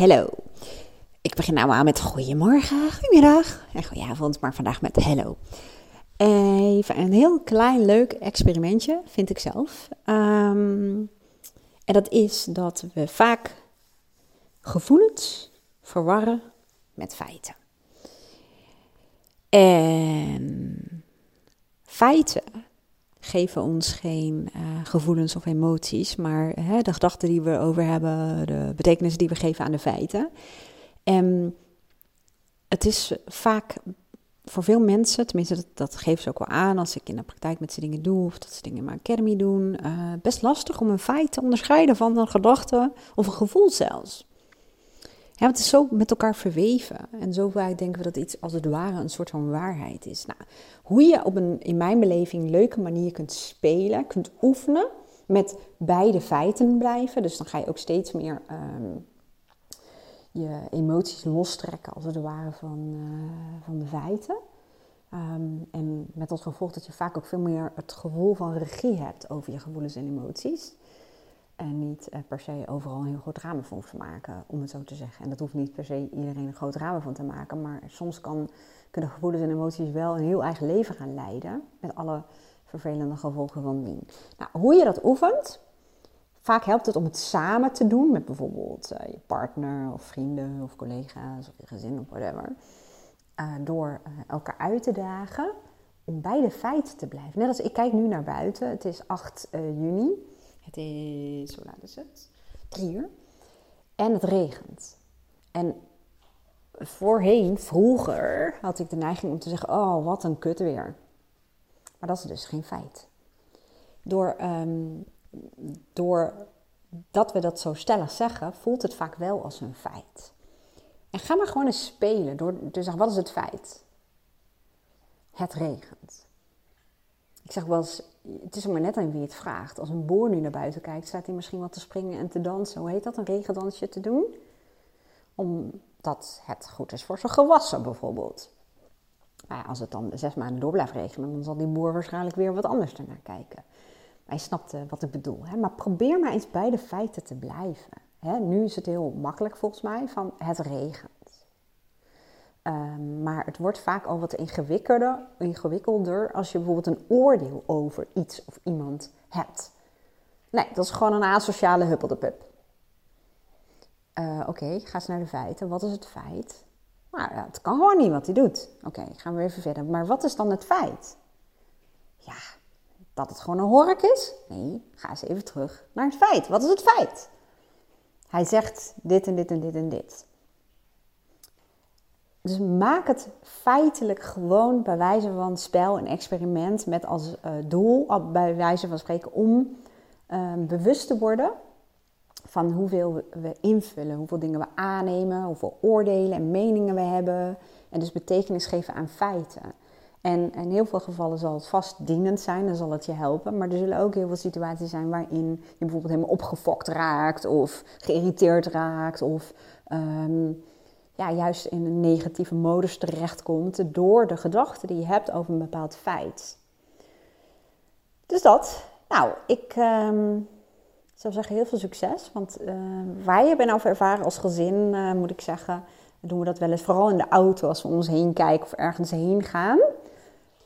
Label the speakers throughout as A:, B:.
A: Hello. Ik begin nou aan met goedemorgen, goedemiddag en goedenavond, maar vandaag met hello. Even een heel klein leuk experimentje, vind ik zelf. Ehm, en dat is dat we vaak gevoelens verwarren met feiten. En feiten geven ons geen uh, gevoelens of emoties, maar hè, de gedachten die we over hebben, de betekenissen die we geven aan de feiten. En het is vaak voor veel mensen, tenminste dat, dat geven ze ook wel aan als ik in de praktijk met ze dingen doe of dat ze dingen in mijn academy doen, uh, best lastig om een feit te onderscheiden van een gedachte of een gevoel zelfs. Ja, het is zo met elkaar verweven. En zo vaak denken we dat iets als het ware een soort van waarheid is. Nou, hoe je op een, in mijn beleving, leuke manier kunt spelen, kunt oefenen met beide feiten blijven. Dus dan ga je ook steeds meer ehm, je emoties lostrekken, als het ware, van, uh, van de feiten. Um, en met als gevolg dat je vaak ook veel meer het gevoel van regie hebt over je gevoelens en emoties. En niet uh, per se overal een heel groot drama van te maken, om het zo te zeggen. En dat hoeft niet per se iedereen een groot drama van te maken. Maar soms kan, kunnen gevoelens en emoties wel een heel eigen leven gaan leiden. Met alle vervelende gevolgen van dien. Nou, hoe je dat oefent. Vaak helpt het om het samen te doen met bijvoorbeeld uh, je partner of vrienden of collega's of je gezin of whatever. Uh, door elkaar uit te dagen om bij de feiten te blijven. Net als ik kijk nu naar buiten. Het is 8 juni. Het is, hoe laat is het? Drie uur. En het regent. En voorheen, vroeger, had ik de neiging om te zeggen: Oh, wat een kut weer. Maar dat is dus geen feit. Door, um, door dat we dat zo stellig zeggen, voelt het vaak wel als een feit. En ga maar gewoon eens spelen door te Wat is het feit? Het regent. Ik zeg wel eens, het is er maar net aan wie het vraagt. Als een boer nu naar buiten kijkt, staat hij misschien wat te springen en te dansen. Hoe heet dat? Een regendansje te doen? Omdat het goed is voor zijn gewassen bijvoorbeeld. Ja, als het dan zes maanden door blijft regenen, dan zal die boer waarschijnlijk weer wat anders ernaar kijken. Hij snapt wat ik bedoel. Hè? Maar probeer maar eens bij de feiten te blijven. Hè? Nu is het heel makkelijk volgens mij van het regent. Um, maar het wordt vaak al wat ingewikkelder, ingewikkelder als je bijvoorbeeld een oordeel over iets of iemand hebt. Nee, dat is gewoon een asociale huppeldepup. Uh, Oké, ga eens naar de feiten. Wat is het feit? Nou, het kan gewoon niet wat hij doet. Oké, gaan we even verder. Maar wat is dan het feit? Ja, dat het gewoon een hork is? Nee, ga eens even terug naar het feit. Wat is het feit? Hij zegt dit en dit en dit en dit. Dus maak het feitelijk gewoon bij wijze van spel en experiment met als uh, doel, bij wijze van spreken, om uh, bewust te worden van hoeveel we invullen, hoeveel dingen we aannemen, hoeveel oordelen en meningen we hebben. En dus betekenis geven aan feiten. En in heel veel gevallen zal het vast dienend zijn, dan zal het je helpen. Maar er zullen ook heel veel situaties zijn waarin je bijvoorbeeld helemaal opgefokt raakt of geïrriteerd raakt of um, ja, juist in een negatieve modus terechtkomt door de gedachten die je hebt over een bepaald feit. Dus dat. Nou, ik uh, zou zeggen heel veel succes. Want uh, wij hebben over ervaren als gezin, uh, moet ik zeggen, doen we dat wel eens vooral in de auto als we om ons heen kijken of ergens heen gaan.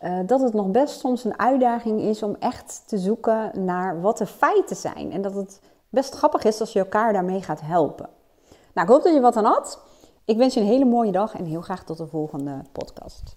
A: Uh, dat het nog best soms een uitdaging is om echt te zoeken naar wat de feiten zijn. En dat het best grappig is als je elkaar daarmee gaat helpen. Nou, ik hoop dat je wat aan had. Ik wens je een hele mooie dag en heel graag tot de volgende podcast.